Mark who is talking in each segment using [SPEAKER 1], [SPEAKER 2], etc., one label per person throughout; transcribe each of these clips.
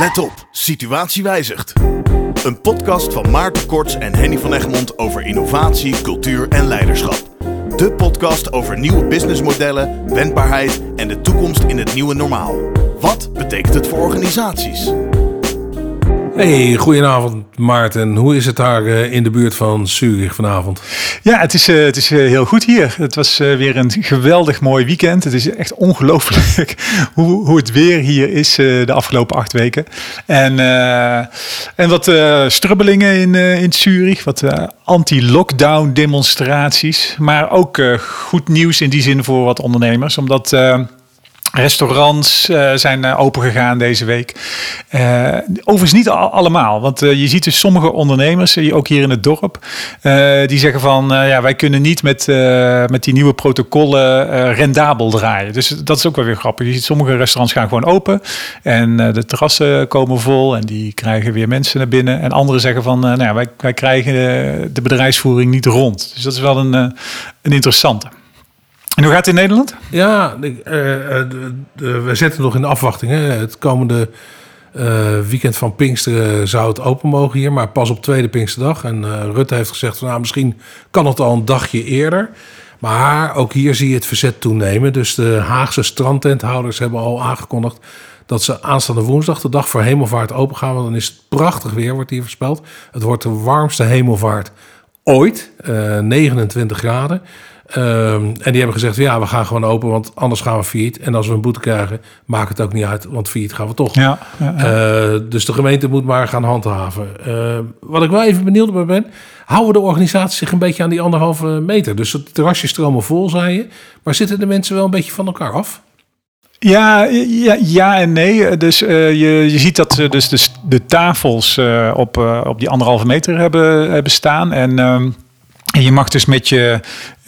[SPEAKER 1] Let op, situatie wijzigt. Een podcast van Maarten Korts en Henny van Egmond over innovatie, cultuur en leiderschap. De podcast over nieuwe businessmodellen, wendbaarheid en de toekomst in het nieuwe normaal. Wat betekent het voor organisaties?
[SPEAKER 2] Hey, goedenavond Maarten. Hoe is het daar eh, in de buurt van Zurich vanavond?
[SPEAKER 3] Ja, het is, uh, het is uh, heel goed hier. Het was weer een geweldig mooi weekend. Het is echt ongelooflijk hoe, hoe het weer hier is de afgelopen acht weken. En, en wat strubbelingen in, in Zurich, wat anti-lockdown demonstraties. Maar ook goed nieuws in die zin voor wat ondernemers. Omdat Restaurants uh, zijn uh, open gegaan deze week. Uh, overigens niet al allemaal, want je ziet dus sommige ondernemers, ook hier in het dorp, die zeggen van ja, wij kunnen niet met, met die nieuwe protocollen rendabel draaien. Dus dat is ook wel weer grappig. Je ziet sommige restaurants gaan gewoon open en de terrassen komen vol en die krijgen weer mensen naar binnen. En anderen zeggen van nou ja, wij, wij krijgen de bedrijfsvoering niet rond. Dus dat is wel een, een interessante. En hoe gaat het in Nederland?
[SPEAKER 2] Ja, uh, we zitten nog in de afwachting. Hè. Het komende uh, weekend van Pinksteren zou het open mogen hier, maar pas op tweede Pinksterdag. En uh, Rutte heeft gezegd, van, nou, misschien kan het al een dagje eerder. Maar ook hier zie je het verzet toenemen. Dus de Haagse strandtenthouders hebben al aangekondigd dat ze aanstaande woensdag, de dag voor hemelvaart, open gaan. Want dan is het prachtig weer, wordt hier voorspeld. Het wordt de warmste hemelvaart ooit, 29 graden. Um, en die hebben gezegd, ja, we gaan gewoon open, want anders gaan we failliet. En als we een boete krijgen, maakt het ook niet uit, want failliet gaan we toch. Ja, ja, ja. Uh, dus de gemeente moet maar gaan handhaven. Uh, wat ik wel even benieuwd bij ben, houden de organisaties zich een beetje aan die anderhalve meter? Dus het terrasje stromen vol, zei je. Maar zitten de mensen wel een beetje van elkaar af?
[SPEAKER 3] Ja, ja, ja en nee. Dus uh, je, je ziet dat ze dus de, de tafels uh, op, uh, op die anderhalve meter hebben, hebben staan. En ehm, je mag dus met je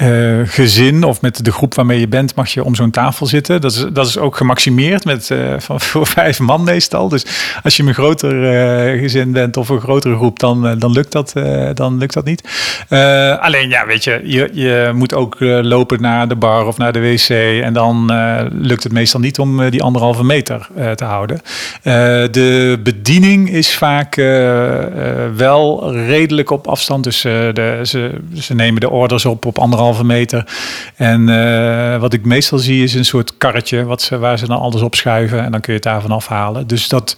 [SPEAKER 3] uh, gezin of met de groep waarmee je bent, mag je om zo'n tafel zitten. Dat is, dat is ook gemaximeerd met, uh, van, voor vijf man meestal. Dus als je een groter uh, gezin bent of een grotere groep, dan, dan, lukt, dat, dan lukt dat niet. alleen ja, weet je, je, je moet ook lopen naar de bar of naar de wc. En dan lukt het meestal niet om die anderhalve meter te houden. de bediening is vaak wel redelijk op afstand. Dus de, ze, ze nemen de orders op op anderhalve meter. En uh, wat ik meestal zie is een soort karretje wat ze, waar ze dan alles op schuiven. En dan kun je het daarvan afhalen. Dus dat,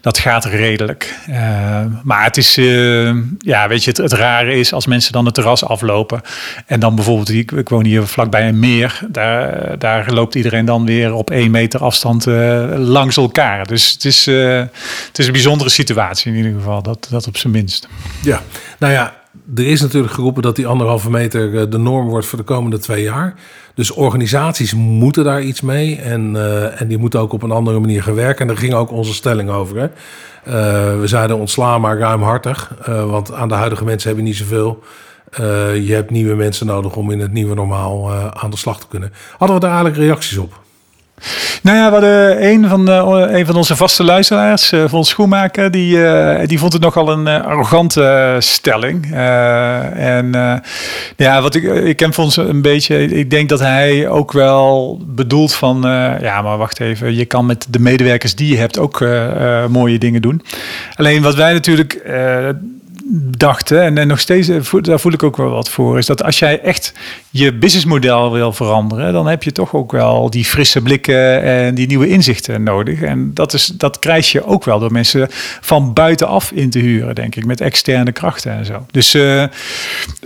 [SPEAKER 3] dat gaat redelijk. Uh, maar het is, uh, ja, weet je, het, het, rare is als mensen dan het terras aflopen. En dan bijvoorbeeld, ik, ik woon hier vlakbij een meer. Daar, daar loopt iedereen dan weer op één meter afstand langs elkaar. Dus het is, het is een bijzondere situatie in ieder geval. Dat, dat op zijn minst.
[SPEAKER 2] Ja, nou ja, er is natuurlijk geroepen dat die anderhalve meter eh, de norm wordt voor de komende twee jaar. Dus organisaties moeten daar iets mee. En, uh, en die moeten ook op een andere manier gaan werken. En daar ging ook onze stelling over. Hè? Uh, we zeiden ontslaan maar ruimhartig. Uh, want aan de huidige mensen hebben niet zoveel. je hebt nieuwe mensen nodig om in het nieuwe normaal aan de slag te kunnen. Hadden we daar eigenlijk reacties op?
[SPEAKER 3] Nou ja, we hadden een van, de, een van onze vaste luisteraars, uh, Schoenmaker, die, uh, die vond het nogal een arrogante stelling. en ja, wat ik, ik ken Fons een beetje, ik denk dat hij ook wel bedoelt van, ja, maar wacht even, je kan met de medewerkers die je hebt ook mooie dingen doen. Alleen wat wij natuurlijk dachten, en, en nog steeds, eh, daar voel ik ook wel wat voor, is dat als jij echt je businessmodel wil veranderen, dan heb je toch ook wel die frisse blikken en die nieuwe inzichten nodig. En dat, is, dat krijg je ook wel door mensen van buitenaf in te huren, denk ik, met externe krachten en zo. Dus uh,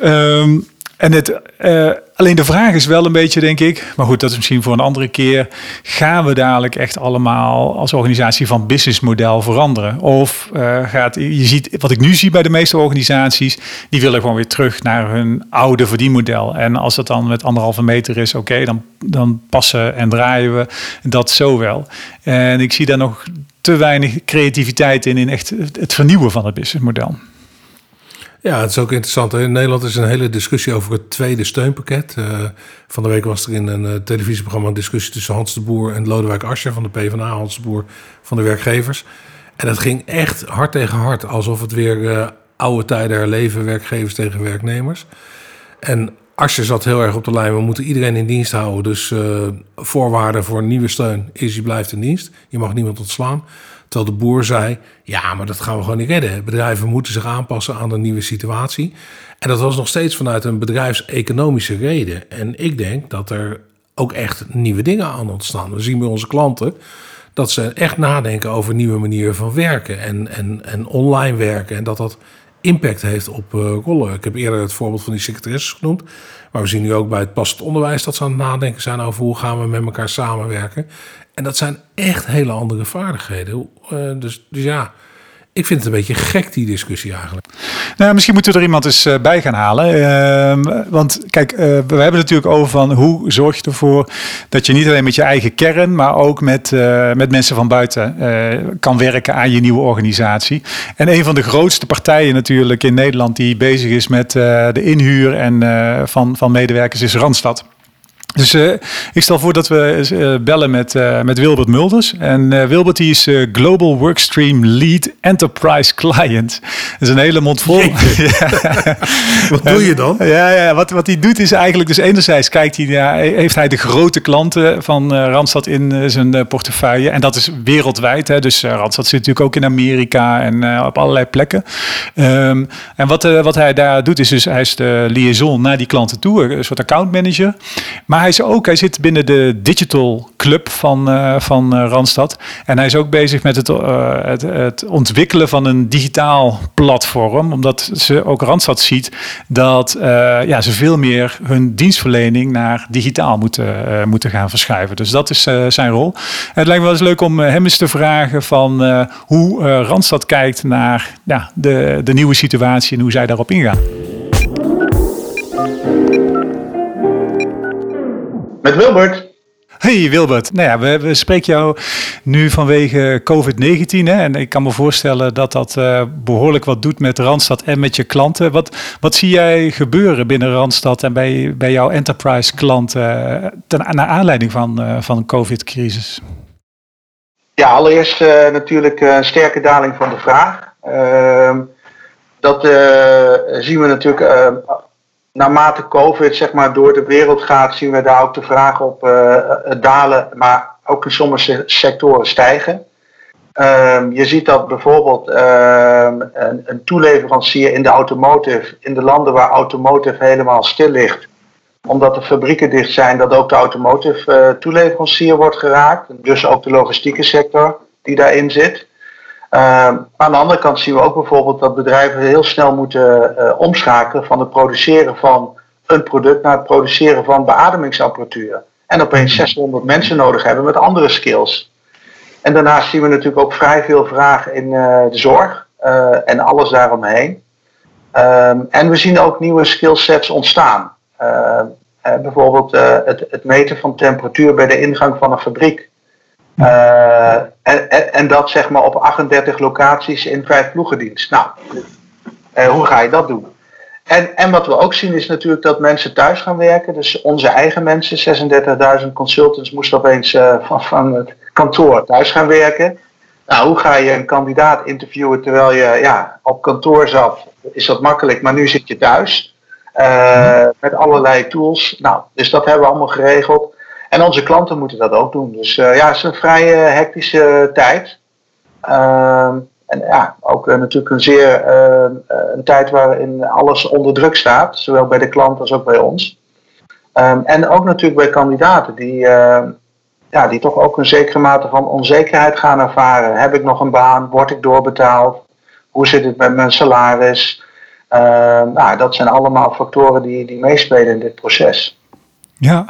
[SPEAKER 3] um, en het, uh, alleen de vraag is wel een beetje, denk ik, maar goed, dat is misschien voor een andere keer. Gaan we dadelijk echt allemaal als organisatie van businessmodel veranderen? Of uh, gaat, je ziet, wat ik nu zie bij de meeste organisaties, die willen gewoon weer terug naar hun oude verdienmodel. En als dat dan met anderhalve meter is, oké, dan, dan passen en draaien we dat zo wel. En ik zie daar nog te weinig creativiteit in, in echt het vernieuwen van het businessmodel.
[SPEAKER 2] Ja, het is ook interessant. In Nederland is een hele discussie over het tweede steunpakket. Uh, van de week was er in een uh, televisieprogramma een discussie tussen Hans de Boer en Lodewijk Asscher van de PvdA, Hans de Boer van de werkgevers. En dat ging echt hard tegen hard, alsof het weer uh, oude tijden herleven, werkgevers tegen werknemers. En Asje zat heel erg op de lijn. We moeten iedereen in dienst houden. Dus voorwaarde voor nieuwe steun is je blijft in dienst. Je mag niemand ontslaan. Terwijl de boer zei, ja, maar dat gaan we gewoon niet redden. Bedrijven moeten zich aanpassen aan de nieuwe situatie. En dat was nog steeds vanuit een bedrijfseconomische reden. En ik denk dat er ook echt nieuwe dingen aan ontstaan. We zien bij onze klanten dat ze echt nadenken over nieuwe manieren van werken en, en, en online werken. En dat dat impact heeft op uh, rollen. Ik heb eerder het voorbeeld van die secretaresses genoemd. Maar we zien nu ook bij het passend onderwijs dat ze aan het nadenken zijn over hoe gaan we met elkaar samenwerken. En dat zijn echt hele andere vaardigheden. Uh, dus, dus ja, ik vind het een beetje gek, die discussie eigenlijk.
[SPEAKER 3] Nou, misschien moeten we er iemand eens eh, bij gaan halen. Uh, want kijk, uh, we hebben het natuurlijk over van hoe zorg je ervoor dat je niet alleen met je eigen kern, maar ook met, met mensen van buiten kan werken aan je nieuwe organisatie. En een van de grootste partijen natuurlijk in Nederland die bezig is met de inhuur en, van, van medewerkers is Randstad. Dus uh, ik stel voor dat we uh, bellen met, uh, met Wilbert Mulders. En Wilbert die is Global Workstream Lead Enterprise Client. Dat is een hele mond vol.
[SPEAKER 2] wat doe je dan?
[SPEAKER 3] Ja, ja wat, wat hij doet is eigenlijk... Dus enerzijds kijkt hij, ja, heeft hij de grote klanten van Randstad in zijn portefeuille. En dat is wereldwijd. Hè? Dus Randstad zit natuurlijk ook in Amerika en op allerlei plekken. Um, en wat, wat hij daar doet is dus... Hij is de liaison naar die klanten toe. Een soort account manager. Maar hij is ook, hij zit binnen de digital club van, uh, van uh, Randstad. En hij is ook bezig met het, uh, het, het, ontwikkelen van een digitaal platform. Omdat ze ook Randstad ziet dat ja, ze veel meer hun dienstverlening naar digitaal moeten, moeten gaan verschuiven. Dus dat is zijn rol. het lijkt me wel eens leuk om hem eens te vragen van hoe Randstad kijkt naar ja, de, de nieuwe situatie en hoe zij daarop ingaan.
[SPEAKER 4] Met Wilbert.
[SPEAKER 3] Hey Wilbert, nou ja, we, we spreken jou nu vanwege COVID-19. En ik kan me voorstellen dat dat uh, behoorlijk wat doet met Randstad en met je klanten. Wat, wat zie jij gebeuren binnen Randstad en bij, bij jouw enterprise klanten uh, ten, naar aanleiding van, uh, van de COVID-crisis?
[SPEAKER 4] Ja, allereerst natuurlijk een sterke daling van de vraag. Ehm, dat zien we natuurlijk naarmate COVID zeg maar, door de wereld gaat, zien we daar ook de vraag op uh, dalen, maar ook in sommige sectoren stijgen. Um, je ziet dat bijvoorbeeld um, een, toeleverancier in de automotive, in de landen waar automotive helemaal stil ligt, omdat de fabrieken dicht zijn, dat ook de automotive uh, toeleverancier wordt geraakt. Dus ook de logistieke sector die daarin zit. Uh, aan de andere kant zien we ook bijvoorbeeld dat bedrijven heel snel moeten uh, omschakelen van het produceren van een product naar het produceren van beademingsapparatuur. En opeens 600 hmm. mensen nodig hebben met andere skills. En daarnaast zien we natuurlijk ook vrij veel vraag in uh, de zorg en alles daaromheen. Um, en we zien ook nieuwe skillsets ontstaan. Ehm, bijvoorbeeld het, het meten van temperatuur bij de ingang van een fabriek. Uh, en, en, en, dat zeg maar op 38 locaties in vijf ploegendienst. Nou, uh, hoe ga je dat doen? En, en wat we ook zien is natuurlijk dat mensen thuis gaan werken. Dus onze eigen mensen, 36.000 consultants, moesten opeens uh, van, van het kantoor thuis gaan werken. Nou, hoe ga je een kandidaat interviewen terwijl je ja, op kantoor zat? Is dat makkelijk, maar nu zit je thuis. met allerlei tools. Nou, dus dat hebben we allemaal geregeld. En onze klanten moeten dat ook doen. Dus uh, ja, het is een vrij uh, hectische tijd. Uh, en ja, ook natuurlijk een zeer een tijd waarin alles onder druk staat, zowel bij de klant als ook bij ons. Um, en ook natuurlijk bij kandidaten die, ja, die toch ook een zekere mate van onzekerheid gaan ervaren. Heb ik nog een baan? Word ik doorbetaald? Hoe zit het met mijn salaris? Ehm, nou, dat zijn allemaal factoren die, die meespelen in dit proces.
[SPEAKER 3] Ja.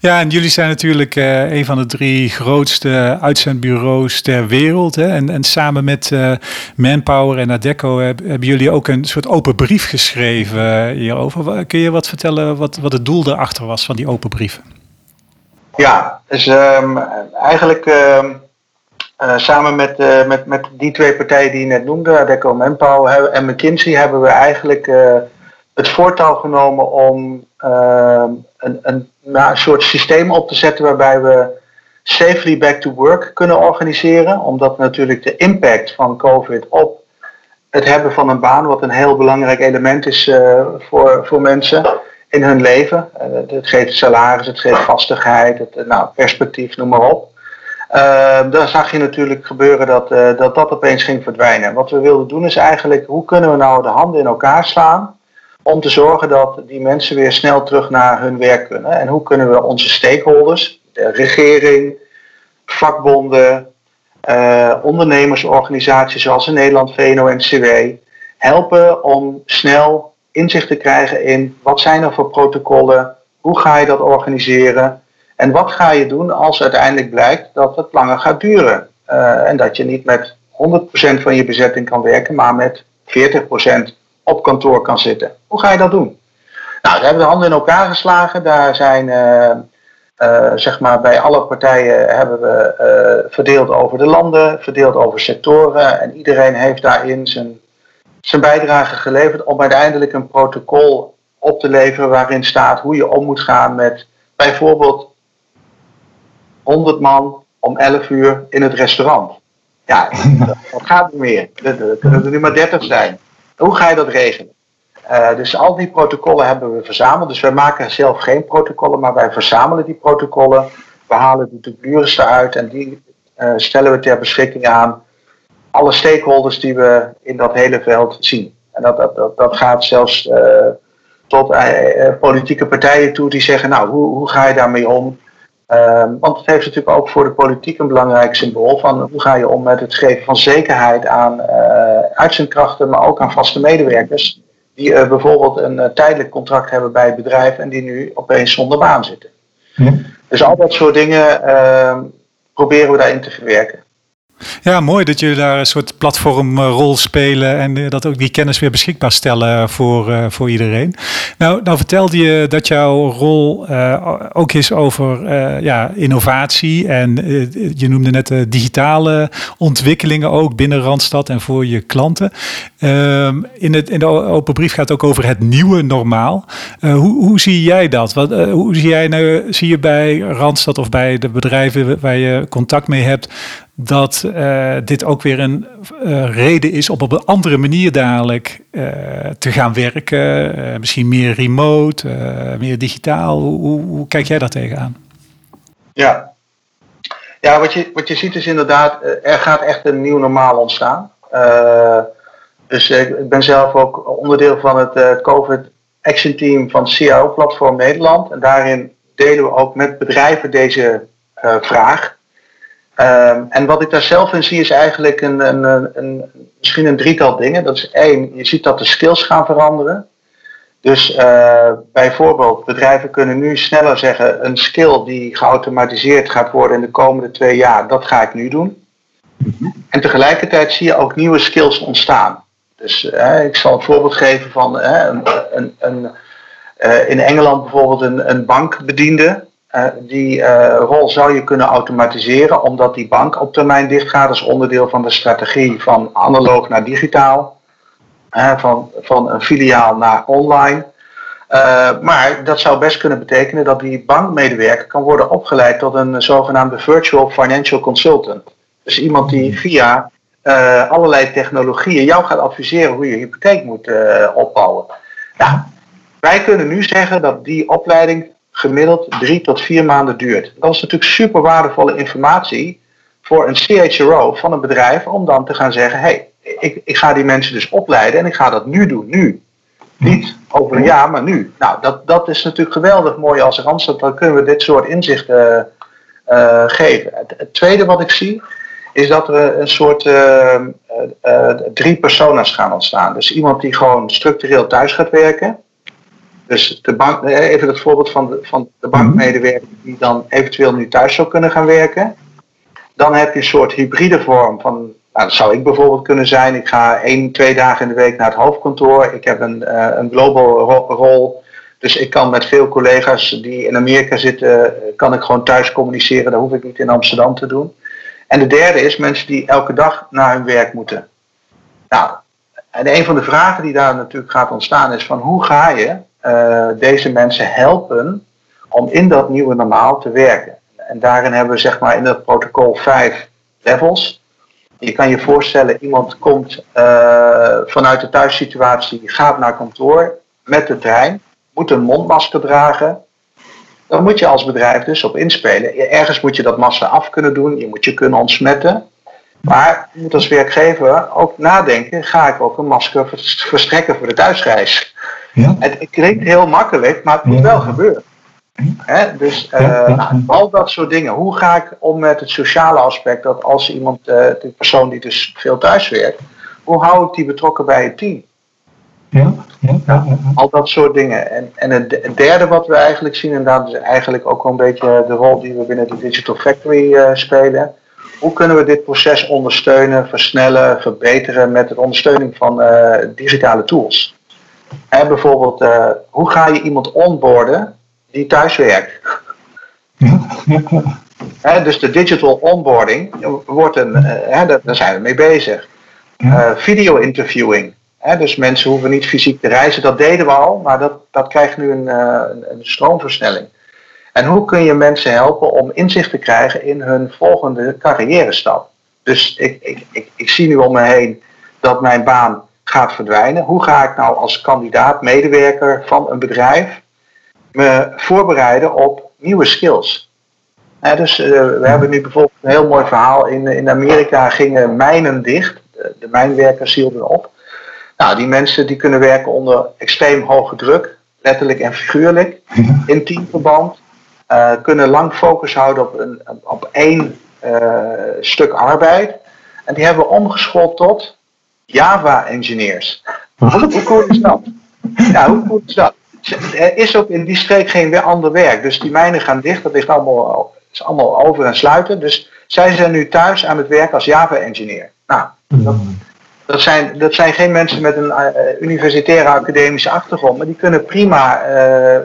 [SPEAKER 3] ja, en jullie zijn natuurlijk uh, een van de drie grootste uitzendbureaus ter wereld. Hè? En, en samen met uh, Manpower en Adecco hebben jullie ook een soort open brief geschreven hierover. Kun je wat vertellen wat, wat het doel daarachter was van die open brieven?
[SPEAKER 4] Ja, dus um, eigenlijk uh, samen met, met, met die twee partijen die je net noemde, Adecco Manpower en McKinsey, hebben we eigenlijk het voortouw genomen om ehm, een, nou, een soort systeem op te zetten waarbij we safely back to work kunnen organiseren. Omdat natuurlijk de impact van COVID op het hebben van een baan, wat een heel belangrijk element is uh, voor, voor mensen, in hun leven. het geeft salaris, het geeft vastigheid, het, nou, perspectief, noem maar op. Uh, dan zag je natuurlijk gebeuren dat, dat dat opeens ging verdwijnen. Wat we wilden doen is eigenlijk, hoe kunnen we nou de handen in elkaar slaan om te zorgen dat die mensen weer snel terug naar hun werk kunnen. En hoe kunnen we onze stakeholders, de regering, vakbonden, uh, ondernemersorganisaties zoals in Nederland VNO-NCW, helpen om snel inzicht te krijgen in wat zijn er voor protocollen, hoe ga je dat organiseren en wat ga je doen als uiteindelijk blijkt dat het langer gaat duren. Uh, en dat je niet met 100% van je bezetting kan werken, maar met 40% op kantoor kan zitten. Hoe ga je dat doen? Nou, daar hebben we handen in elkaar geslagen. Daar zijn, uh, uh, zeg maar, bij alle partijen hebben we uh, verdeeld over de landen, verdeeld over sectoren. En iedereen heeft daarin zijn, zijn bijdrage geleverd om uiteindelijk een protocol op te leveren waarin staat hoe je om moet gaan met bijvoorbeeld 100 man om 11 uur in het restaurant. Ja, dat gaat niet meer. Er kunnen er nu maar 30 zijn. Hoe ga je dat regelen? Uh, dus al die protocollen hebben we verzameld. Dus wij maken zelf geen protocollen, maar wij verzamelen die protocollen. We halen de dublures eruit en die uh, stellen we ter beschikking aan alle stakeholders die we in dat hele veld zien. En dat, dat, dat, dat gaat zelfs uh, tot politieke partijen toe die zeggen, nou, hoe, hoe ga je daarmee om? Ehm, want het heeft natuurlijk ook voor de politiek een belangrijk symbool van hoe ga je om met het geven van zekerheid aan uh, uitzendkrachten, maar ook aan vaste medewerkers die uh, bijvoorbeeld een uh, tijdelijk contract hebben bij het bedrijf en die nu opeens zonder baan zitten. Ja. Dus al dat soort dingen ehm, proberen we daarin te verwerken.
[SPEAKER 3] Ja, mooi dat jullie daar een soort platformrol spelen en eh, dat ook die kennis weer beschikbaar stellen voor, uh, voor iedereen. Nou, nou vertelde je dat jouw rol ook is over ja, innovatie en je noemde net de digitale ontwikkelingen ook binnen Randstad en voor je klanten. Ehm, in, het, in de open brief gaat het ook over het nieuwe normaal. hoe, hoe zie jij dat? Wat, hoe zie jij nou, zie je bij Randstad of bij de bedrijven waar je contact mee hebt dat uh, dit ook weer een uh, reden is om op een andere manier dadelijk uh, te gaan werken. misschien meer remote, meer digitaal. Hoe, hoe, hoe, kijk jij daar tegenaan?
[SPEAKER 4] Ja, ja wat, je, wat je ziet is inderdaad, er gaat echt een nieuw normaal ontstaan. dus ik ben zelf ook onderdeel van het COVID Action Team van CIO Platform Nederland. En daarin delen we ook met bedrijven deze vraag. Um, en wat ik daar zelf in zie is eigenlijk een, een, een, misschien een drietal dingen. Dat is één, je ziet dat de skills gaan veranderen. Dus uh, bijvoorbeeld, bedrijven kunnen nu sneller zeggen, een skill die geautomatiseerd gaat worden in de komende twee jaar, dat ga ik nu doen. En tegelijkertijd zie je ook nieuwe skills ontstaan. Dus uh, ik zal een voorbeeld geven van uh, een, een, een in Engeland bijvoorbeeld een, een bankbediende. Uh, die uh, rol zou je kunnen automatiseren, omdat die bank op termijn dichtgaat als onderdeel van de strategie van analoog naar digitaal, uh, van, van een filiaal naar online. maar dat zou best kunnen betekenen dat die bankmedewerker kan worden opgeleid tot een zogenaamde virtual financial consultant. Dus iemand die via allerlei technologieën jou gaat adviseren hoe je hypotheek moet opbouwen. Nou, wij kunnen nu zeggen dat die opleiding gemiddeld drie tot vier maanden duurt. Dat is natuurlijk super waardevolle informatie voor een CHRO van een bedrijf om dan te gaan zeggen: hé, hey, ik, ik ga die mensen dus opleiden en ik ga dat nu doen, nu. Niet over een jaar, maar nu. Nou, dat, dat is natuurlijk geweldig mooi als Randstad. Dan kunnen we dit soort inzichten uh, geven. Het, tweede wat ik zie, is dat er een soort uh, drie persona's gaan ontstaan. Dus iemand die gewoon structureel thuis gaat werken. Dus de bank, eh, even het voorbeeld van de, van de bankmedewerker die dan eventueel nu thuis zou kunnen gaan werken. Dan heb je een soort hybride vorm van, nou, dat zou ik bijvoorbeeld kunnen zijn. Ik ga één, twee dagen in de week naar het hoofdkantoor. Ik heb een, uh, een global rol. Dus ik kan met veel collega's die in Amerika zitten, kan ik gewoon thuis communiceren. Dat hoef ik niet in Amsterdam te doen. En de derde is mensen die elke dag naar hun werk moeten. Nou, en een van de vragen die daar natuurlijk gaat ontstaan is van hoe ga je uh, deze mensen helpen om in dat nieuwe normaal te werken. En daarin hebben we zeg maar in dat protocol vijf levels. Je kan je voorstellen, iemand komt uh, vanuit de thuissituatie, gaat naar kantoor met de trein, moet een mondmasker dragen. Dan moet je als bedrijf dus op inspelen. Ergens moet je dat masker af kunnen doen, je moet je kunnen ontsmetten. Maar je moet als werkgever ook nadenken, ga ik ook een masker verstrekken voor de thuisreis? Ja. Het, klinkt heel makkelijk, maar het moet wel gebeuren. dus uh, al dat soort dingen. Hoe ga ik om met het sociale aspect? Dat als iemand, uh, de persoon die dus veel thuis werkt, hoe hou ik die betrokken bij het team? Ja, ja, ja, Al dat soort dingen. En, en het derde wat we eigenlijk zien, en dat is eigenlijk ook wel een beetje de rol die we binnen de Digital Factory uh, spelen hoe kunnen we dit proces ondersteunen, versnellen, verbeteren met de ondersteuning van digitale tools? En bijvoorbeeld, uh, hoe ga je iemand onboarden die thuis werkt? Ja, dus de digital onboarding wordt een, uh, daar zijn we mee bezig. video interviewing. dus mensen hoeven niet fysiek te reizen, dat deden we al, maar dat, dat krijgt nu een, een stroomversnelling. En hoe kun je mensen helpen om inzicht te krijgen in hun volgende carrière stap? Dus ik, ik, ik, ik zie nu om me heen dat mijn baan gaat verdwijnen. Hoe ga ik nou als kandidaat, medewerker van een bedrijf me voorbereiden op nieuwe skills? dus uh, we hebben nu bijvoorbeeld een heel mooi verhaal. In, in Amerika gingen mijnen dicht. De, de mijnwerkers hielden op. Nou, die mensen die kunnen werken onder extreem hoge druk, letterlijk en figuurlijk, in teamverband. Uh, kunnen lang focus houden op, een, op één uh, stuk arbeid. En die hebben we omgeschoold tot Java-engineers. hoe cool is dat? Ja, hoe cool is dat? Er is ook in die streek geen weer ander werk. Dus die mijnen gaan dicht. Dat ligt allemaal, is allemaal over en sluiten. Dus zij zijn nu thuis aan het werk als Java-engineer. Nou, dat, dat, zijn, dat zijn geen mensen met een uh, universitaire academische achtergrond. Maar die kunnen prima uh,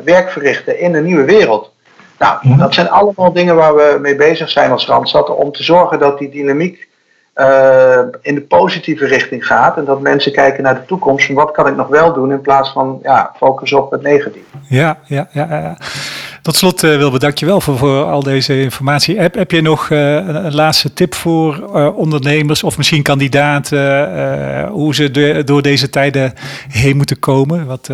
[SPEAKER 4] werk verrichten in een nieuwe wereld. Nou, dat zijn allemaal dingen waar we mee bezig zijn als Randstad om te zorgen dat die dynamiek uh, in de positieve richting gaat. En dat mensen kijken naar de toekomst. En wat kan ik nog wel doen in plaats van ja, focus op het negatieve.
[SPEAKER 3] Ja, ja, ja. ja. Tot slot, uh, Wilbert, dank je wel voor, voor al deze informatie. Heb, heb je nog uh, een, laatste tip voor ondernemers of misschien kandidaten hoe ze door deze tijden heen moeten komen? Wat,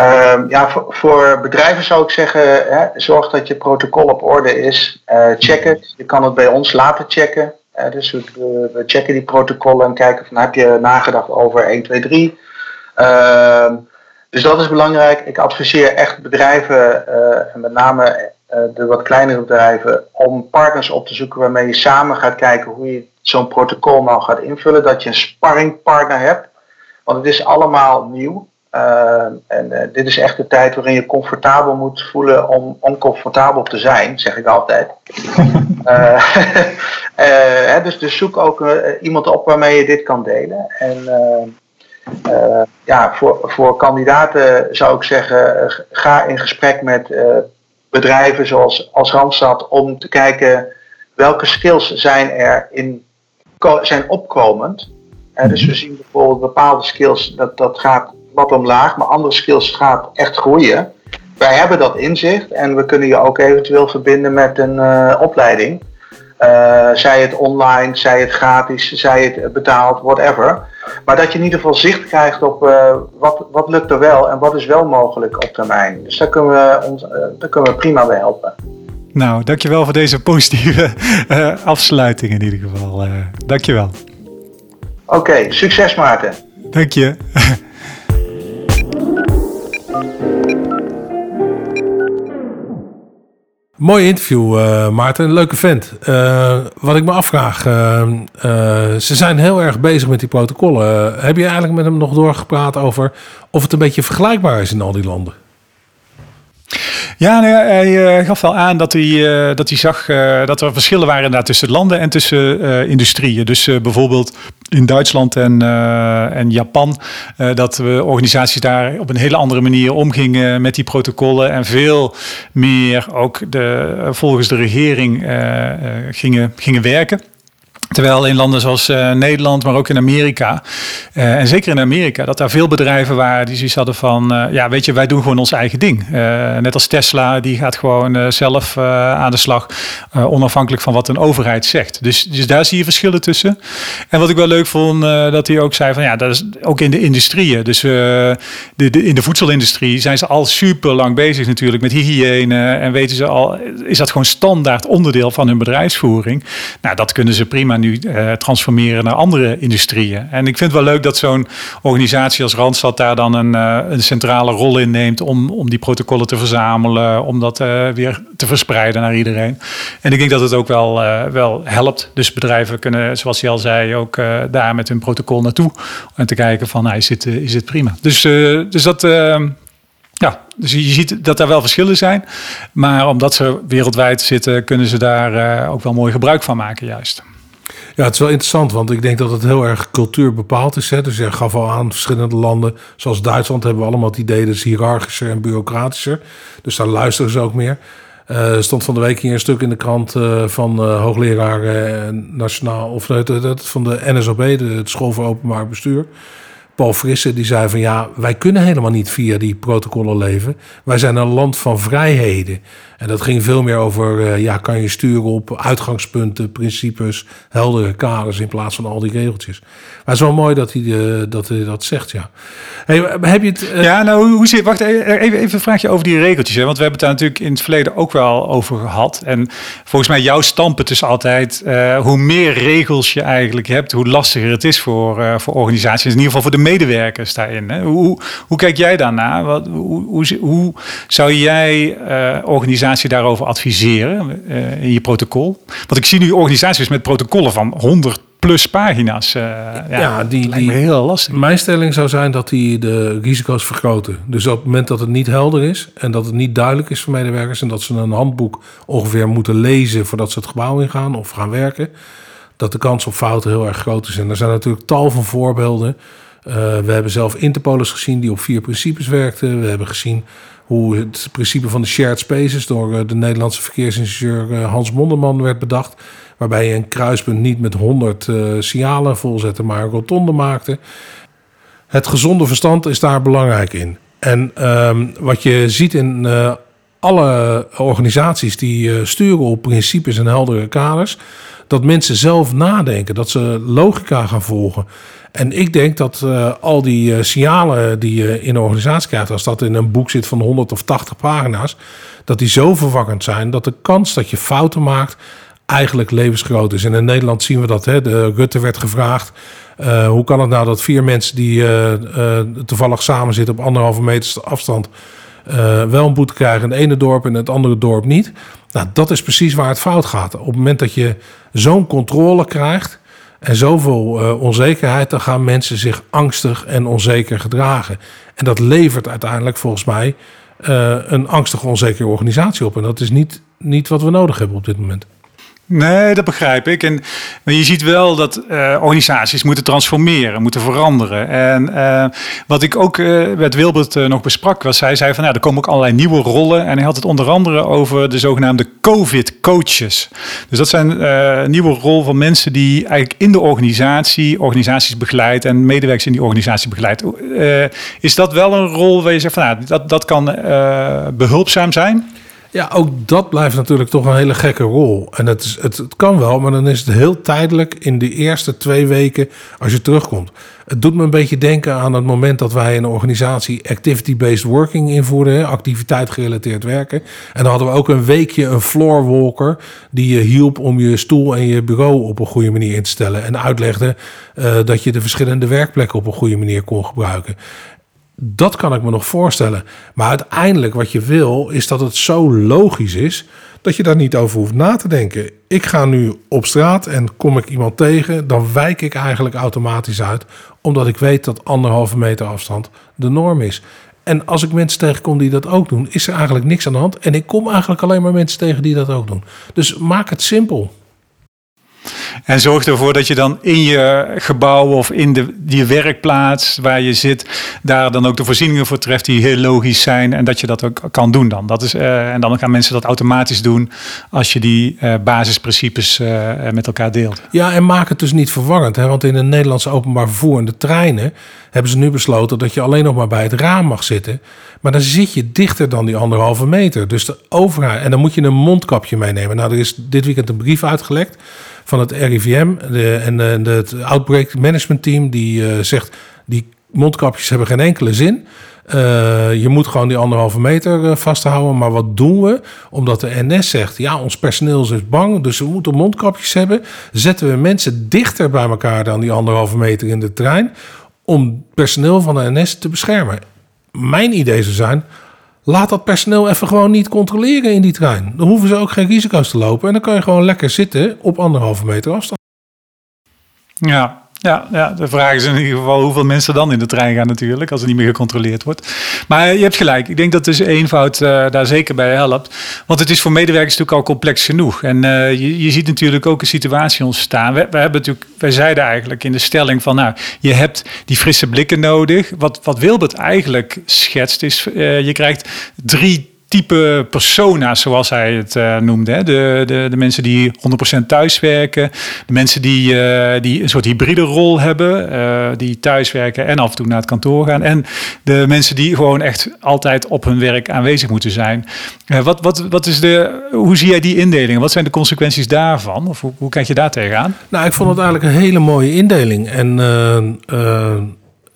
[SPEAKER 4] Uh, ja, voor, voor, bedrijven zou ik zeggen, hè, zorg dat je protocol op orde is. Uh, check het. Je kan het bij ons laten checken. Uh, dus we, checken die protocollen en kijken van heb je nagedacht over 1, 2, 3. dus dat is belangrijk. Ik adviseer echt bedrijven, eh, en met name de wat kleinere bedrijven, om partners op te zoeken waarmee je samen gaat kijken hoe je zo'n protocol nou gaat invullen. Dat je een sparringpartner hebt. Want het is allemaal nieuw. Uh, en uh, dit is echt de tijd waarin je comfortabel moet voelen om oncomfortabel te zijn, zeg ik altijd. uh, dus, dus zoek ook iemand op waarmee je dit kan delen. En ja, voor, voor kandidaten zou ik zeggen, ga in gesprek met bedrijven zoals als Randstad om te kijken welke skills zijn er in, zijn opkomend. dus we zien bijvoorbeeld bepaalde skills, dat, dat gaat wat omlaag, maar andere skills gaat echt groeien. Wij hebben dat inzicht en we kunnen je ook eventueel verbinden met een uh, opleiding. Uh, zij het online, zij het gratis, zij het betaald, whatever. Maar dat je in ieder geval zicht krijgt op uh, wat, wat lukt er wel en wat is wel mogelijk op termijn. Dus daar kunnen we, ons, daar kunnen we prima bij helpen.
[SPEAKER 3] Nou, dankjewel voor deze positieve afsluiting in ieder geval. dankjewel.
[SPEAKER 4] Oké, okay, succes Maarten.
[SPEAKER 3] Dank je.
[SPEAKER 2] Mooi interview, uh, Maarten. Leuke vent. Uh, wat ik me afvraag, uh, ze zijn heel erg bezig met die protocollen. heb je eigenlijk met hem nog doorgepraat over of het een beetje vergelijkbaar is in al die landen?
[SPEAKER 3] Ja, nou ja hij uh, gaf wel aan dat hij, uh, dat hij zag uh, dat er verschillen waren tussen landen en tussen industrieën. Dus bijvoorbeeld in Duitsland en, en Japan, dat we organisaties daar op een hele andere manier omgingen met die protocollen en veel meer ook de, volgens de regering gingen, gingen werken. Terwijl in landen zoals uh, Nederland, maar ook in Amerika, uh, en zeker in Amerika, dat daar veel bedrijven waren die zoiets hadden van, uh, ja, weet je, wij doen gewoon ons eigen ding. net als Tesla, die gaat gewoon zelf aan de slag, onafhankelijk van wat een overheid zegt. Dus, dus daar zie je verschillen tussen. En wat ik wel leuk vond, dat hij ook zei van, ja, dat is ook in de industrieën. Dus de, de, in de voedselindustrie zijn ze al super lang bezig natuurlijk met hygiëne en weten ze al, is dat gewoon standaard onderdeel van hun bedrijfsvoering. Nou, dat kunnen ze prima nu uh, transformeren naar andere industrieën. En ik vind het wel leuk dat zo'n organisatie als Randstad daar dan een, uh, een, centrale rol in neemt om, om die protocollen te verzamelen, om dat uh, weer te verspreiden naar iedereen. En ik denk dat het ook wel, wel helpt. Dus bedrijven kunnen, zoals je al zei, ook daar met hun protocol naartoe en te kijken van, nou, is, dit, is dit prima. Dus, dus dat ja, dus je ziet dat daar wel verschillen zijn. Maar omdat ze wereldwijd zitten, kunnen ze daar ook wel mooi gebruik van maken, juist.
[SPEAKER 2] Ja, het is wel interessant, want ik denk dat het heel erg cultuur bepaald is. Hè? Dus je gaf al aan, verschillende landen, zoals Duitsland, hebben we allemaal het idee dat is hiërarchischer en bureaucratischer. Dus daar luisteren ze ook meer. Uh, stond van de week hier een stuk in de krant uh, van uh, hoogleraar nationaal, of van de NSOB, de, School voor Openbaar Bestuur. Paul Frisse, die zei van ja, wij kunnen helemaal niet via die protocollen leven. Wij zijn een land van vrijheden. En dat ging veel meer over, uh, ja, kan je sturen op uitgangspunten, principes, heldere kaders in plaats van al die regeltjes. Maar het is wel mooi dat hij, uh, dat, dat zegt, ja. Hey, heb je het...
[SPEAKER 3] Uh... Ja, nou, hoe zit... Wacht, even, even een vraagje over die regeltjes. Hè? Want we hebben het daar natuurlijk in het verleden ook wel over gehad. En volgens mij jouw standpunt is altijd... hoe meer regels je eigenlijk hebt, hoe lastiger het is voor, voor organisaties. In ieder geval voor de medewerkers daarin. Hè? Hoe, hoe kijk jij daarna? Wat, hoe, hoe, hoe zou jij organisaties daarover adviseren uh, in je protocol? Want ik zie nu organisaties met protocollen van 100 plus pagina's. Uh, ja, ja, die, die heel lastig.
[SPEAKER 2] Mijn stelling zou zijn dat die de risico's vergroten. Dus op het moment dat het niet helder is en dat het niet duidelijk is voor medewerkers en dat ze een handboek ongeveer moeten lezen voordat ze het gebouw ingaan of gaan werken, dat de kans op fouten heel erg groot is. En er zijn natuurlijk tal van voorbeelden. Uh, we hebben zelf Interpolis gezien die op vier principes werkte. We hebben gezien hoe het principe van de shared spaces door eh, de Nederlandse verkeersingenieur eh, Hans Monderman werd bedacht. Waarbij je een kruispunt niet met 100 uh, eh, signalen volzette, maar een rotonde maakte. Het gezonde verstand is daar belangrijk in. En ehm, wat je ziet in alle organisaties die sturen op principes en heldere kaders, dat mensen zelf nadenken, dat ze logica gaan volgen. En ik denk dat uh, al die uh, signalen die je in een organisatie krijgt, als dat in een boek zit van 100 of 80 pagina's, dat die zo verwarrend zijn dat de kans dat je fouten maakt eigenlijk levensgroot is. En in Nederland zien we dat. Hè. De, Rutte werd gevraagd. Hoe kan het nou dat vier mensen die toevallig samen zitten op anderhalve meter afstand wel een boete krijgen in het ene dorp en het andere dorp niet? Nou, dat is precies waar het fout gaat. Op het moment dat je zo'n controle krijgt en zoveel uh, onzekerheid, dan gaan mensen zich angstig en onzeker gedragen. En dat levert uiteindelijk volgens mij uh, een angstige, onzekere organisatie op. En dat is niet, niet wat we nodig hebben op dit moment.
[SPEAKER 3] Nee, dat begrijp ik. En je ziet wel dat uh, organisaties moeten transformeren, moeten veranderen. En uh, wat ik ook uh, met Wilbert nog besprak, was hij zei van nou, er komen ook allerlei nieuwe rollen. En hij had het onder andere over de zogenaamde COVID-coaches. Dus dat zijn een nieuwe rol van mensen die eigenlijk in de organisatie organisaties begeleidt en medewerkers in die organisatie begeleidt. is dat wel een rol waar je zegt van nou, dat, dat kan behulpzaam zijn?
[SPEAKER 2] Ja, ook dat blijft natuurlijk toch een hele gekke rol. En het, is, het, kan wel, maar dan is het heel tijdelijk in de eerste twee weken als je terugkomt. Het doet me een beetje denken aan het moment dat wij een organisatie activity-based working invoerden, activiteit gerelateerd werken. En dan hadden we ook een weekje een floor walker die je hielp om je stoel en je bureau op een goede manier in te stellen. En uitlegde uh, dat je de verschillende werkplekken op een goede manier kon gebruiken. Dat kan ik me nog voorstellen. Maar uiteindelijk wat je wil, is dat het zo logisch is dat je daar niet over hoeft na te denken. Ik ga nu op straat en kom ik iemand tegen, dan wijk ik eigenlijk automatisch uit, omdat ik weet dat anderhalve meter afstand de norm is. En als ik mensen tegenkom die dat ook doen, is er eigenlijk niks aan de hand. En ik kom eigenlijk alleen maar mensen tegen die dat ook doen. Dus maak het simpel.
[SPEAKER 3] En zorg ervoor dat je dan in je gebouw of in de, die werkplaats waar je zit, daar dan ook de voorzieningen voor treft die heel logisch zijn en dat je dat ook kan doen dan. Dat is, uh, en dan gaan mensen dat automatisch doen als je die uh, basisprincipes uh, met elkaar deelt.
[SPEAKER 2] Ja, en maak het dus niet verwarrend. Hè? Want in het Nederlandse openbaar vervoer en de treinen hebben ze nu besloten dat je alleen nog maar bij het raam mag zitten. Maar dan zit je dichter dan die anderhalve meter. Dus de overheid. En dan moet je een mondkapje meenemen. Nou, er is dit weekend een brief uitgelekt van het RIVM de, en de, de, het Outbreak Management Team. Die uh, zegt: die mondkapjes hebben geen enkele zin. Uh, je moet gewoon die anderhalve meter vasthouden. Maar wat doen we? Omdat de NS zegt: ja, ons personeel is bang, dus we moeten mondkapjes hebben. Zetten we mensen dichter bij elkaar dan die anderhalve meter in de trein. Om personeel van de NS te beschermen. Mijn idee zou zijn: laat dat personeel even gewoon niet controleren in die trein. Dan hoeven ze ook geen risico's te lopen. En dan kan je gewoon lekker zitten op anderhalve meter afstand.
[SPEAKER 3] Ja, ja, ja, de vraag is in ieder geval hoeveel mensen dan in de trein gaan natuurlijk, als het niet meer gecontroleerd wordt. Maar je hebt gelijk, ik denk dat dus eenvoud uh, daar zeker bij helpt. Want het is voor medewerkers natuurlijk al complex genoeg. En uh, je, je ziet natuurlijk ook een situatie ontstaan. We, we, hebben natuurlijk, wij zeiden eigenlijk in de stelling van, nou, je hebt die frisse blikken nodig. Wat, wat Wilbert eigenlijk schetst is, uh, je krijgt drie type persona's, zoals hij het uh, noemde. Hè? De, de, de mensen die 100% thuiswerken. De mensen die, uh, die een soort hybride rol hebben. Uh, die thuiswerken en af en toe naar het kantoor gaan. En de mensen die gewoon echt altijd op hun werk aanwezig moeten zijn. wat, wat, wat is de, hoe zie jij die indelingen? Wat zijn de consequenties daarvan? Of hoe, hoe kijk je daar tegenaan?
[SPEAKER 2] Nou, ik vond het eigenlijk een hele mooie indeling. En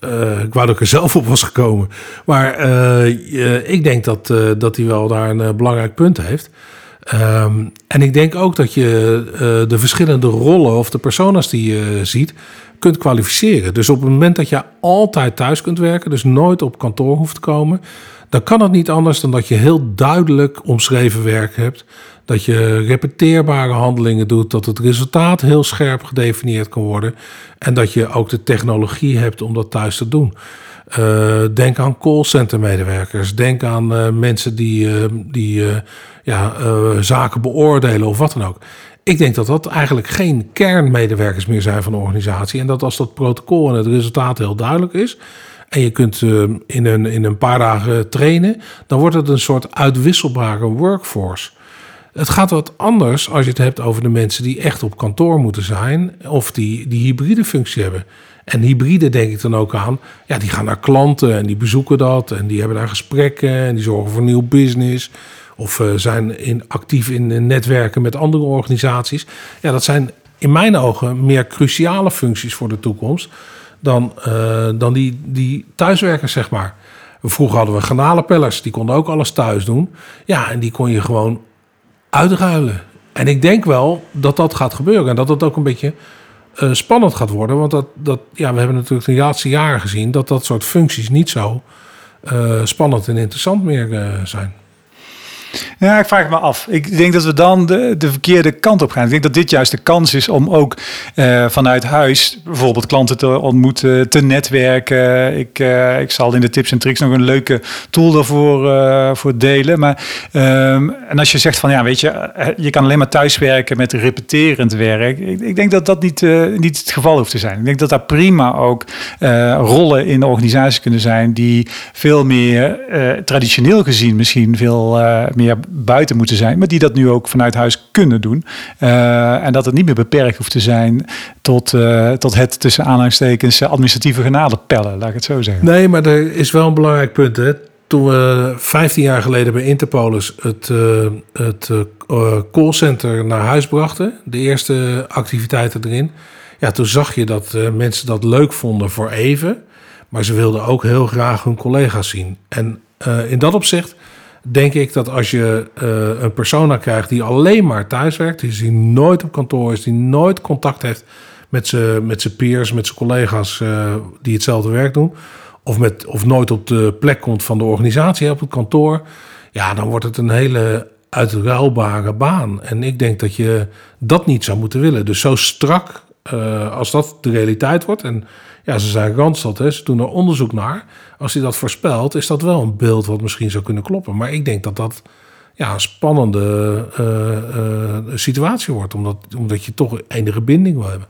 [SPEAKER 2] uh, ik wou dat ik er zelf op was gekomen. Maar uh, ik denk dat, dat hij wel daar een belangrijk punt heeft. Um, en ik denk ook dat je de verschillende rollen of de personas die je ziet, kunt kwalificeren. Dus op het moment dat je altijd thuis kunt werken, dus nooit op kantoor hoeft te komen, dan kan het niet anders dan dat je heel duidelijk omschreven werk hebt. Dat je repeteerbare handelingen doet, dat het resultaat heel scherp gedefinieerd kan worden. En dat je ook de technologie hebt om dat thuis te doen. Uh, denk aan callcenter-medewerkers. Denk aan uh, mensen die, uh, die ja, zaken beoordelen of wat dan ook. Ik denk dat dat eigenlijk geen kernmedewerkers meer zijn van de organisatie. En dat als dat protocol en het resultaat heel duidelijk is. En je kunt in, een, in een paar dagen trainen. Dan wordt het een soort uitwisselbare workforce. Het gaat wat anders als je het hebt over de mensen die echt op kantoor moeten zijn. Of die die hybride functie hebben. En hybride denk ik dan ook aan. Ja, die gaan naar klanten en die bezoeken dat. En die hebben daar gesprekken en die zorgen voor nieuw business. Of uh, zijn in, actief in netwerken met andere organisaties. Ja, dat zijn in mijn ogen meer cruciale functies voor de toekomst. Dan, uh, dan die, die thuiswerkers, zeg maar. Vroeger hadden we granalenpellers, die konden ook alles thuis doen. Ja, en die kon je gewoon uitruilen. En ik denk wel dat dat gaat gebeuren. En dat het ook een beetje uh, spannend gaat worden. Want dat, dat, ja, we hebben natuurlijk de laatste jaren gezien dat dat soort functies niet zo uh, spannend en interessant meer uh, zijn.
[SPEAKER 3] Ja, ik vraag me af. Ik denk dat we dan de, de verkeerde kant op gaan. Ik denk dat dit juist de kans is om ook uh, vanuit huis bijvoorbeeld klanten te ontmoeten, te netwerken. Ik, uh, ik zal in de tips en tricks nog een leuke tool daarvoor uh, voor delen. Maar, um, en als je zegt van ja, weet je, je kan alleen maar thuiswerken met repeterend werk. Ik, ik denk dat dat niet, niet het geval hoeft te zijn. Ik denk dat daar prima ook rollen in de organisatie kunnen zijn die veel meer traditioneel gezien misschien veel meer buiten moeten zijn, maar die dat nu ook vanuit huis kunnen doen. Uh, en dat het niet meer beperkt hoeft te zijn tot, uh, tot het tussen aanhalingstekens administratieve genadepellen, laat ik het zo zeggen.
[SPEAKER 2] Nee, maar er is wel een belangrijk punt. Hè? Toen we 15 jaar geleden bij Interpolis het, uh, het callcenter naar huis brachten, de eerste activiteiten erin, ja, toen zag je dat mensen dat leuk vonden voor even. Maar ze wilden ook heel graag hun collega's zien. En in dat opzicht denk ik dat als je uh, een persona krijgt die alleen maar thuis werkt, die nooit op kantoor is, die nooit contact heeft met zijn met peers, met zijn collega's uh, die hetzelfde werk doen, of, met, of nooit op de plek komt van de organisatie op het kantoor, ja, dan wordt het een hele uitruilbare baan. En ik denk dat je dat niet zou moeten willen. Dus zo strak uh, als dat de realiteit wordt. En ja, ze zijn Randstad, hè, ze doen er onderzoek naar. Als hij dat voorspelt, is dat wel een beeld wat misschien zou kunnen kloppen. Maar ik denk dat dat ja, een spannende situatie wordt. Omdat, omdat je toch enige binding wil hebben.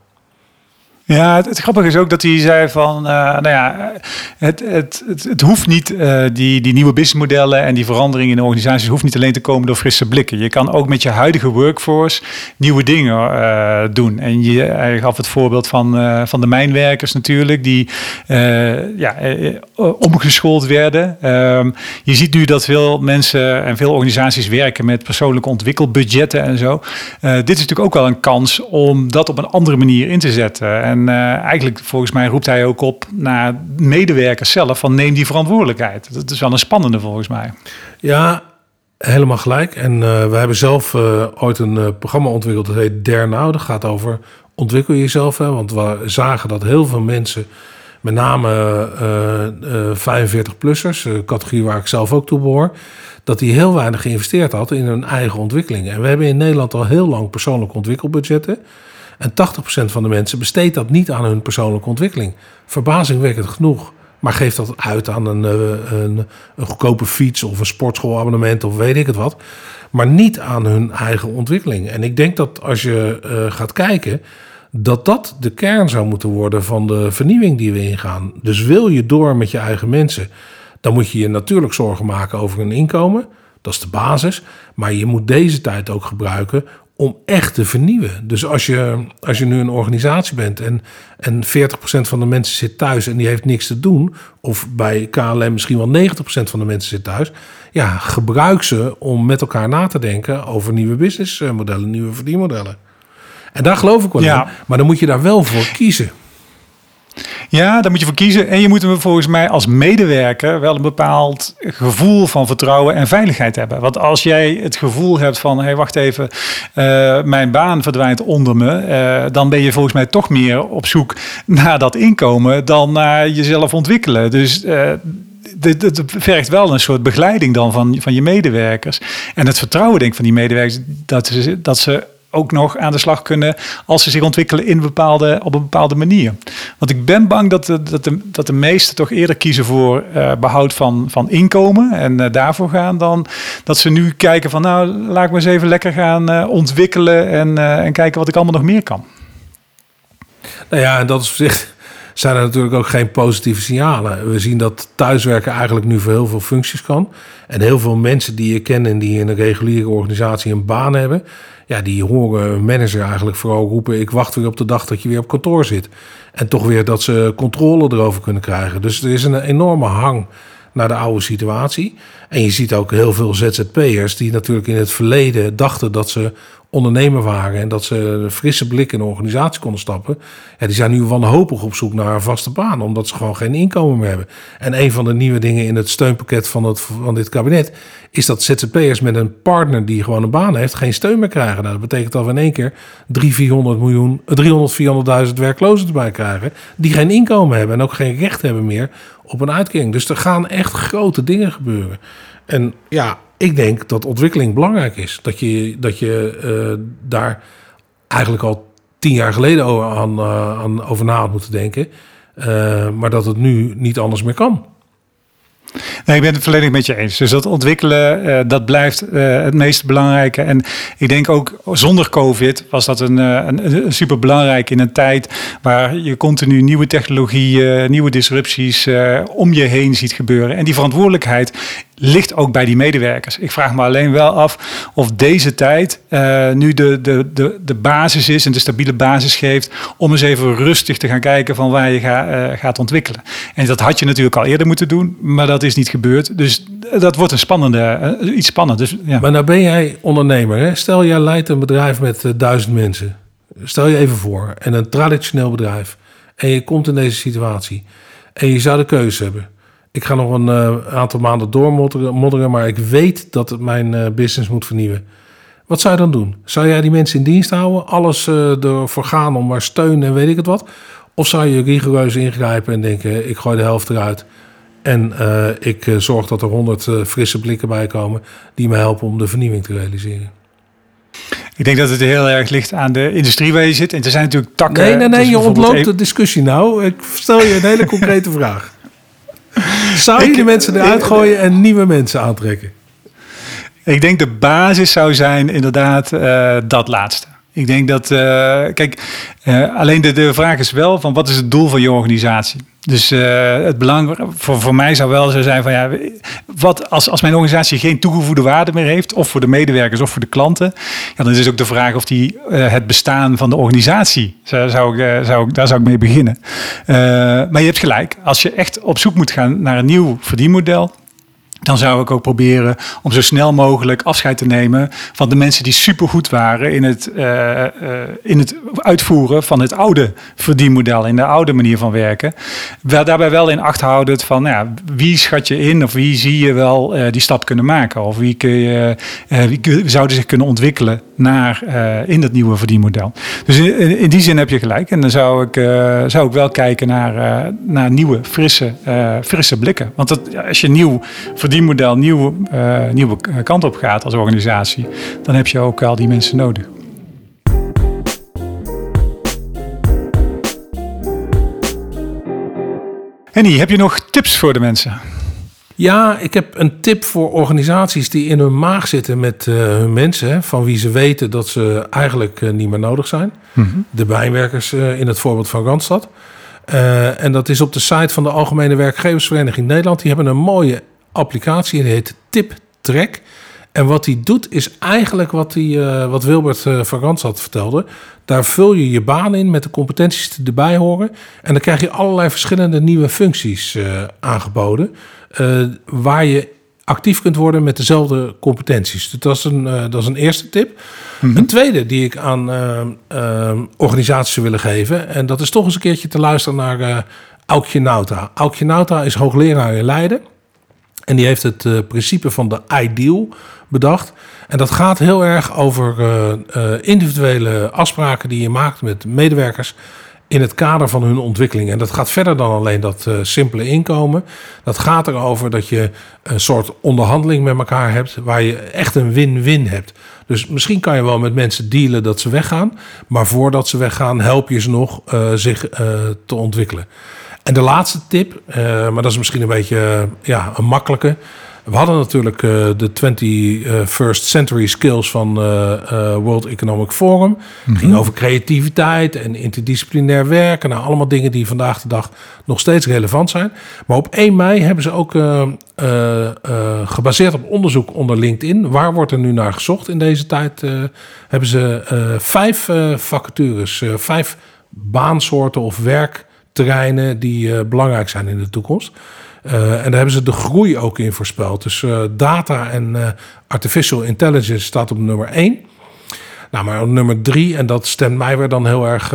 [SPEAKER 3] Ja, het, grappige is ook dat hij zei van, uh, nou ja, het, het, het, het hoeft niet, uh, die, die nieuwe businessmodellen en die veranderingen in de organisaties hoeft niet alleen te komen door frisse blikken. Je kan ook met je huidige workforce nieuwe dingen uh, doen. En je, hij gaf het voorbeeld van, van de mijnwerkers natuurlijk, die ja, omgeschoold werden. Um, je ziet nu dat veel mensen en veel organisaties werken met persoonlijke ontwikkelbudgetten en zo. dit is natuurlijk ook wel een kans om dat op een andere manier in te zetten. En uh, eigenlijk, volgens mij, roept hij ook op naar medewerkers zelf: van neem die verantwoordelijkheid. Dat is wel een spannende, volgens mij.
[SPEAKER 2] Ja, helemaal gelijk. En uh, we hebben zelf uh, ooit een programma ontwikkeld dat heet Dare Now. Dat gaat over ontwikkel jezelf. Hè? Want we zagen dat heel veel mensen, met name 45-plussers, categorie waar ik zelf ook toe behoor, dat die heel weinig geïnvesteerd had in hun eigen ontwikkeling. En we hebben in Nederland al heel lang persoonlijke ontwikkelbudgetten. En 80% van de mensen besteedt dat niet aan hun persoonlijke ontwikkeling. Verbazingwekkend genoeg. Maar geeft dat uit aan een, eh, een, een goedkope fiets of een sportschoolabonnement of weet ik het wat. Maar niet aan hun eigen ontwikkeling. En ik denk dat als je uh, gaat kijken, dat dat de kern zou moeten worden van de vernieuwing die we ingaan. Dus wil je door met je eigen mensen, dan moet je je natuurlijk zorgen maken over hun inkomen. Dat is de basis. Maar je moet deze tijd ook gebruiken om echt te vernieuwen. Dus als je, als je nu een organisatie bent en, en 40% van de mensen zit thuis en die heeft niks te doen, of bij KLM misschien wel 90% van de mensen zit thuis, ja, gebruik ze om met elkaar na te denken over nieuwe businessmodellen, nieuwe verdienmodellen. En daar geloof ik wel ja. in, maar dan moet je daar wel voor kiezen.
[SPEAKER 3] Ja, daar moet je voor kiezen. En je moet volgens mij als medewerker wel een bepaald gevoel van vertrouwen en veiligheid hebben. Want als jij het gevoel hebt van, hé, hey, wacht even, uh, mijn baan verdwijnt onder me, uh, dan ben je volgens mij toch meer op zoek naar dat inkomen dan naar jezelf ontwikkelen. Dus uh, vergt wel een soort begeleiding dan van, van je medewerkers. En het vertrouwen, denk ik, van die medewerkers, dat ze, dat ze ook nog aan de slag kunnen als ze zich ontwikkelen in bepaalde, op een bepaalde manier. Want ik ben bang dat de, dat de, dat de meesten toch eerder kiezen voor uh, behoud van, van inkomen en uh, daarvoor gaan dan dat ze nu kijken van nou laat ik me eens even lekker gaan uh, ontwikkelen en, en kijken wat ik allemaal nog meer kan.
[SPEAKER 2] Nou ja, dat is op zich zijn er natuurlijk ook geen positieve signalen. We zien dat thuiswerken eigenlijk nu voor heel veel functies kan. En heel veel mensen die je kent en die in een reguliere organisatie een baan hebben, ja, die horen een manager eigenlijk vooral roepen: Ik wacht weer op de dag dat je weer op kantoor zit. En toch weer dat ze controle erover kunnen krijgen. Dus er is een enorme hang naar de oude situatie. En je ziet ook heel veel ZZP'ers die natuurlijk in het verleden dachten dat ze ondernemer waren en dat ze frisse blik in de organisatie konden stappen. Ja, die zijn nu wanhopig op zoek naar een vaste baan, omdat ze gewoon geen inkomen meer hebben. En een van de nieuwe dingen in het steunpakket van, het, van dit kabinet is dat ZZP'ers met een partner die gewoon een baan heeft, geen steun meer krijgen. Nou, dat betekent dat we in één keer 300, 400 miljoen, 300, 400.000 werklozen erbij krijgen, die geen inkomen hebben en ook geen recht hebben meer op een uitkering. Dus er gaan echt grote dingen gebeuren. En ja, ik denk dat ontwikkeling belangrijk is. Dat je, dat je uh, daar eigenlijk al tien jaar geleden aan, uh, aan over na had moeten denken. Uh, maar dat het nu niet anders meer kan.
[SPEAKER 3] Nee, ik ben het volledig met je eens. Dus dat ontwikkelen, uh, dat blijft uh, het meest belangrijke. En ik denk ook zonder COVID was dat een, een, een super belangrijk in een tijd waar je continu nieuwe technologieën, nieuwe disrupties om je heen ziet gebeuren. En die verantwoordelijkheid ligt ook bij die medewerkers. Ik vraag me alleen wel af of deze tijd nu de, de, de, de basis is en de stabiele basis geeft om eens even rustig te gaan kijken van waar je ga, gaat ontwikkelen. En dat had je natuurlijk al eerder moeten doen, maar dat is niet gebeurd. Dus dat wordt een spannende, uh, iets spannend. Dus,
[SPEAKER 2] ja. Maar nou ben jij ondernemer. Hè? Stel, jij leidt een bedrijf met duizend mensen. Stel je even voor. En een traditioneel bedrijf. En je komt in deze situatie. En je zou de keuze hebben ik ga nog een uh, aantal maanden doormodderen, maar ik weet dat het mijn uh, business moet vernieuwen. Wat zou je dan doen? Zou jij die mensen in dienst houden? Alles uh, ervoor gaan om maar steun en weet ik het wat? Of zou je rigoureus ingrijpen en denken: ik gooi de helft eruit. En ik zorg dat er honderd frisse blikken bij komen die me helpen om de vernieuwing te realiseren.
[SPEAKER 3] Ik denk dat het heel erg ligt aan de industrie waar je zit. En er zijn natuurlijk takken.
[SPEAKER 2] Nee, nee, nee, je ontloopt de discussie nou. Ik stel je een hele concrete vraag. Zou je die mensen eruit gooien en nieuwe mensen aantrekken?
[SPEAKER 3] Ik denk de basis zou zijn inderdaad dat laatste. Ik denk dat, uh, kijk, uh, alleen de, de vraag is wel van wat is het doel van je organisatie? Dus uh, het belang voor, voor mij zou wel zo zijn van ja, wat als, als mijn organisatie geen toegevoegde waarde meer heeft, of voor de medewerkers of voor de klanten, ja, dan is ook de vraag of die het bestaan van de organisatie, zou, zou ik, zou daar zou ik mee beginnen. maar je hebt gelijk, als je echt op zoek moet gaan naar een nieuw verdienmodel, dan zou ik ook proberen om zo snel mogelijk afscheid te nemen van de mensen die supergoed waren in het, uh, uh, in het uitvoeren van het oude verdienmodel, in de oude manier van werken. Wel, daarbij wel in acht houden van nou ja, wie schat je in of wie zie je wel uh, die stap kunnen maken of wie, kun je, wie zouden zich kunnen ontwikkelen naar in dat nieuwe verdienmodel. Dus in, in, die zin heb je gelijk. En dan zou ik, zou ik wel kijken naar, naar nieuwe, frisse, frisse blikken. Want dat, als je nieuw verdient model nieuwe, nieuwe kant op gaat als organisatie, dan heb je ook al die mensen nodig. Henny, heb je nog tips voor de mensen?
[SPEAKER 2] Ja, ik heb een tip voor organisaties die in hun maag zitten met uh, hun mensen, van wie ze weten dat ze eigenlijk uh, niet meer nodig zijn. Mm -hmm. De bijwerkers uh, in het voorbeeld van Randstad. en dat is op de site van de Algemene Werkgeversvereniging Nederland. Die hebben een mooie applicatie en die heet TipTrack. En wat die doet is eigenlijk wat, uh, wat Wilbert uh, van Randstad vertelde. Daar vul je je baan in met de competenties die erbij horen. En dan krijg je allerlei verschillende nieuwe functies uh, aangeboden. waar je actief kunt worden met dezelfde competenties. Dus dat is een, dat is een eerste tip. Mm -hmm. Een tweede die ik aan organisaties willen geven. En dat is toch eens een keertje te luisteren naar Aukje Nauta. Aukje Nauta is hoogleraar in Leiden. En die heeft het principe van de ideal bedacht. En dat gaat heel erg over uh, uh, individuele afspraken die je maakt met medewerkers in het kader van hun ontwikkeling. En dat gaat verder dan alleen dat simpele inkomen. Dat gaat erover dat je een soort onderhandeling met elkaar hebt waar je echt een win-win hebt. Dus misschien kan je wel met mensen dealen dat ze weggaan, maar voordat ze weggaan help je ze nog zich te ontwikkelen. En de laatste tip, maar dat is misschien een beetje ja, een makkelijke. We hadden natuurlijk uh, de 21st Century Skills van World Economic Forum. Mm -hmm. Het ging over creativiteit en interdisciplinair werken. Nou, allemaal dingen die vandaag de dag nog steeds relevant zijn. Maar op 1 mei hebben ze ook gebaseerd op onderzoek onder LinkedIn. Waar wordt er nu naar gezocht in deze tijd? hebben ze vijf vacatures, vijf baansoorten of werk terreinen die belangrijk zijn in de toekomst. Uh, en daar hebben ze de groei ook in voorspeld. Dus uh, data en artificial intelligence staat op nummer 1. Nou, maar op nummer 3, en dat stemt mij weer dan heel erg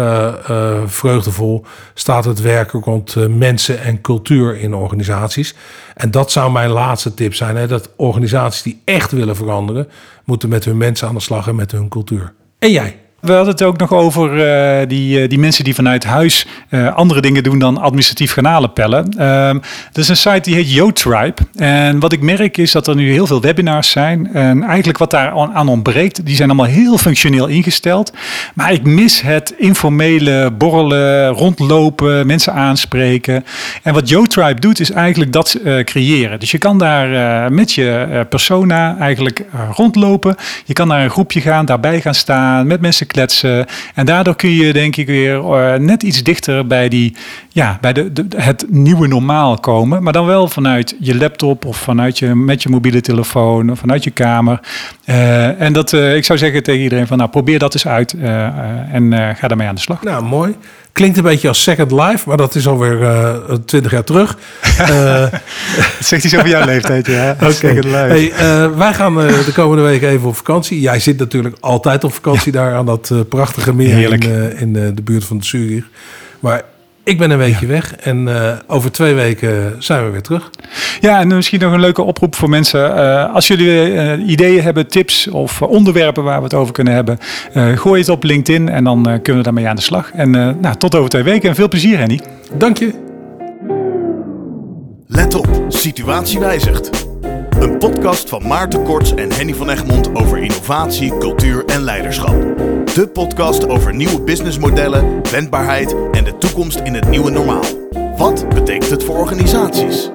[SPEAKER 2] vreugdevol, staat het werken rond mensen en cultuur in organisaties. En dat zou mijn laatste tip zijn: hè, dat organisaties die echt willen veranderen, moeten met hun mensen aan de slag en met hun cultuur. En jij?
[SPEAKER 3] We hadden het ook nog over uh, die, uh, die mensen die vanuit huis uh, andere dingen doen dan administratief kanalen pellen. er is een site die heet YoTribe. En wat ik merk is dat er nu heel veel webinars zijn. En eigenlijk wat daar aan ontbreekt, die zijn allemaal heel functioneel ingesteld. Maar ik mis het informele borrelen, rondlopen, mensen aanspreken. En wat YoTribe doet is eigenlijk dat creëren. Dus je kan daar met je persona eigenlijk rondlopen. Je kan naar een groepje gaan, daarbij gaan staan, met mensen kletsen. En daardoor kun je denk ik weer uh, net iets dichter bij, die, ja, bij de, de, het nieuwe normaal komen. Maar dan wel vanuit je laptop of vanuit je, met je mobiele telefoon of vanuit je kamer. Uh, en dat, uh, ik zou zeggen tegen iedereen van nou probeer dat eens uit en ga daarmee aan de slag.
[SPEAKER 2] Nou, mooi. Klinkt een beetje als Second Life, maar dat is alweer twintig uh, jaar terug. Uh,
[SPEAKER 3] zegt hij zo van jouw leeftijd, ja.
[SPEAKER 2] Oké. Okay. Hey, uh, wij gaan de komende week even op vakantie. Jij zit natuurlijk altijd op vakantie ja. daar aan dat prachtige meer
[SPEAKER 3] Heerlijk.
[SPEAKER 2] in, in de buurt van Zurich. Maar ik ben een weekje ja. weg en uh, over twee weken zijn we weer terug.
[SPEAKER 3] Ja, en misschien nog een leuke oproep voor mensen. Uh, als jullie uh, ideeën hebben, tips of onderwerpen waar we het over kunnen hebben, gooi het op LinkedIn en dan kunnen we daarmee aan de slag. En nou, tot over twee weken en veel plezier, Henny.
[SPEAKER 2] Dank je.
[SPEAKER 1] Let op, situatie wijzigt. Een podcast van Maarten Korts en Henny van Egmond over innovatie, cultuur en leiderschap. De podcast over nieuwe businessmodellen, wendbaarheid en de toekomst in het nieuwe normaal. Wat betekent het voor organisaties?